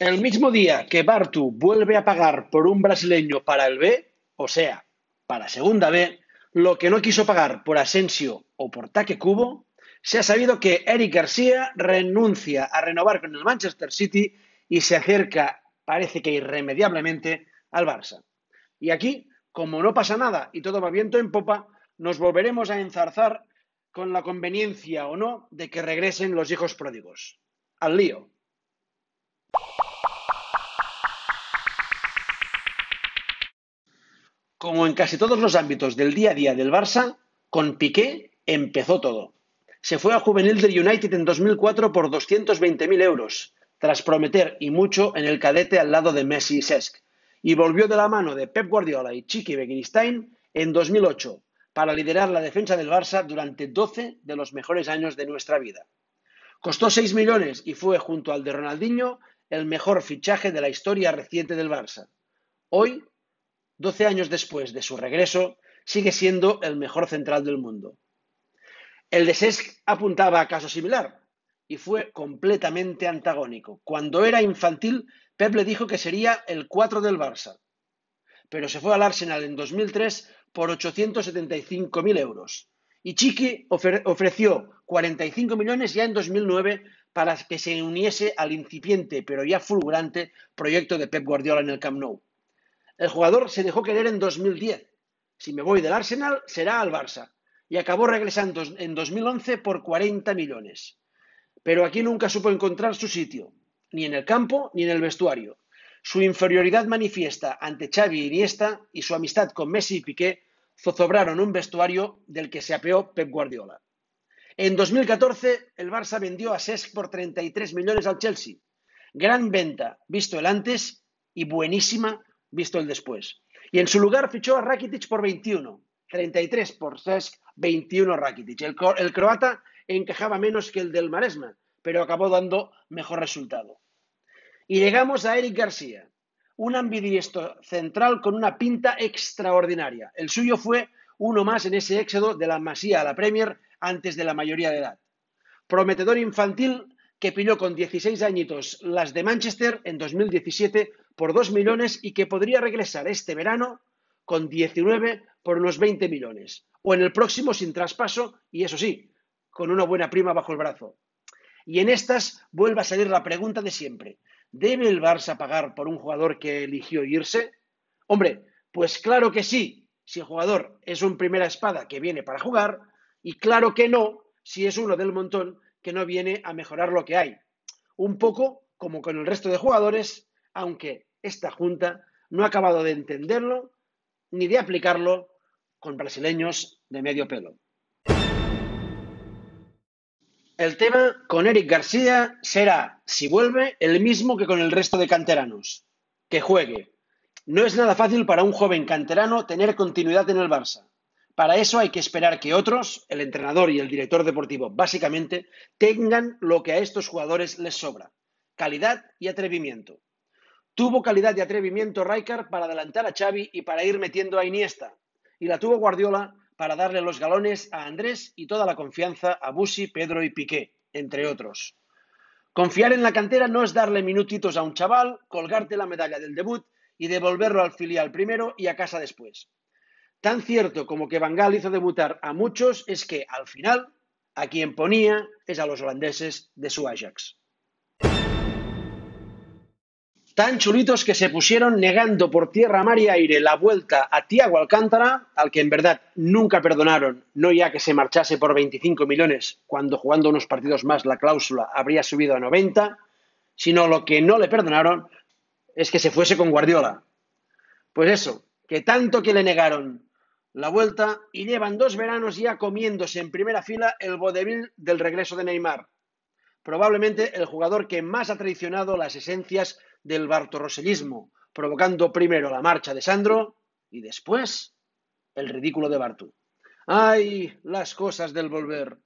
El mismo día que Bartu vuelve a pagar por un brasileño para el B, o sea, para segunda B, lo que no quiso pagar por Asensio o por Taque Cubo, se ha sabido que Eric García renuncia a renovar con el Manchester City y se acerca, parece que irremediablemente, al Barça. Y aquí, como no pasa nada y todo va viento en popa, nos volveremos a enzarzar con la conveniencia o no de que regresen los hijos pródigos. Al lío. Como en casi todos los ámbitos del día a día del Barça, con Piqué empezó todo. Se fue a juvenil del United en 2004 por 220.000 euros, tras prometer y mucho en el cadete al lado de Messi y Cesc, y volvió de la mano de Pep Guardiola y Chiqui Beginstein en 2008 para liderar la defensa del Barça durante 12 de los mejores años de nuestra vida. Costó 6 millones y fue, junto al de Ronaldinho, el mejor fichaje de la historia reciente del Barça. Hoy, 12 años después de su regreso, sigue siendo el mejor central del mundo. El de Sesc apuntaba a caso similar y fue completamente antagónico. Cuando era infantil, Pep le dijo que sería el 4 del Barça, pero se fue al Arsenal en 2003 por 875.000 euros. Y Chiqui ofreció 45 millones ya en 2009 para que se uniese al incipiente, pero ya fulgurante, proyecto de Pep Guardiola en el Camp Nou. El jugador se dejó querer en 2010. Si me voy del Arsenal, será al Barça y acabó regresando en 2011 por 40 millones. Pero aquí nunca supo encontrar su sitio, ni en el campo ni en el vestuario. Su inferioridad manifiesta ante Xavi y Iniesta y su amistad con Messi y Piqué zozobraron un vestuario del que se apeó Pep Guardiola. En 2014, el Barça vendió a Sesc por 33 millones al Chelsea. Gran venta, visto el antes, y buenísima, visto el después. Y en su lugar fichó a Rakitic por 21. 33 por Cesc, 21 Rakitic. El, el, croata encajaba menos que el del Maresma, pero acabó dando mejor resultado. Y llegamos a Eric García, un ambidiestro central con una pinta extraordinaria. El suyo fue uno más en ese éxodo de la Masía a la Premier antes de la mayoría de edad. Prometedor infantil que pilló con 16 añitos las de Manchester en 2017 por 2 millones y que podría regresar este verano con 19 por unos 20 millones. O en el próximo sin traspaso y eso sí, con una buena prima bajo el brazo. Y en estas vuelve a salir la pregunta de siempre. ¿Debe el Barça pagar por un jugador que eligió irse? Hombre, pues claro que sí, si el jugador es un primera espada que viene para jugar, y claro que no, si es uno del montón que no viene a mejorar lo que hay. Un poco como con el resto de jugadores, aunque esta junta no ha acabado de entenderlo ni de aplicarlo con brasileños de medio pelo. El tema con Eric García será, si vuelve, el mismo que con el resto de canteranos. Que juegue. No es nada fácil para un joven canterano tener continuidad en el Barça. Para eso hay que esperar que otros, el entrenador y el director deportivo básicamente, tengan lo que a estos jugadores les sobra. Calidad y atrevimiento. Tuvo calidad y atrevimiento Rijkaard para adelantar a Xavi y para ir metiendo a Iniesta. Y la tuvo Guardiola para darle los galones a Andrés y toda la confianza a Busi, Pedro y Piqué, entre otros. Confiar en la cantera no es darle minutitos a un chaval, colgarte la medalla del debut y devolverlo al filial primero y a casa después. Tan cierto como que Bangal hizo debutar a muchos es que, al final, a quien ponía es a los holandeses de su Ajax tan chulitos que se pusieron negando por tierra, mar y aire la vuelta a Tiago Alcántara, al que en verdad nunca perdonaron, no ya que se marchase por 25 millones, cuando jugando unos partidos más la cláusula habría subido a 90, sino lo que no le perdonaron es que se fuese con Guardiola. Pues eso, que tanto que le negaron la vuelta y llevan dos veranos ya comiéndose en primera fila el vodevil del regreso de Neymar. Probablemente el jugador que más ha traicionado las esencias del bartorrosellismo, provocando primero la marcha de Sandro y después el ridículo de Bartu. ¡Ay, las cosas del volver!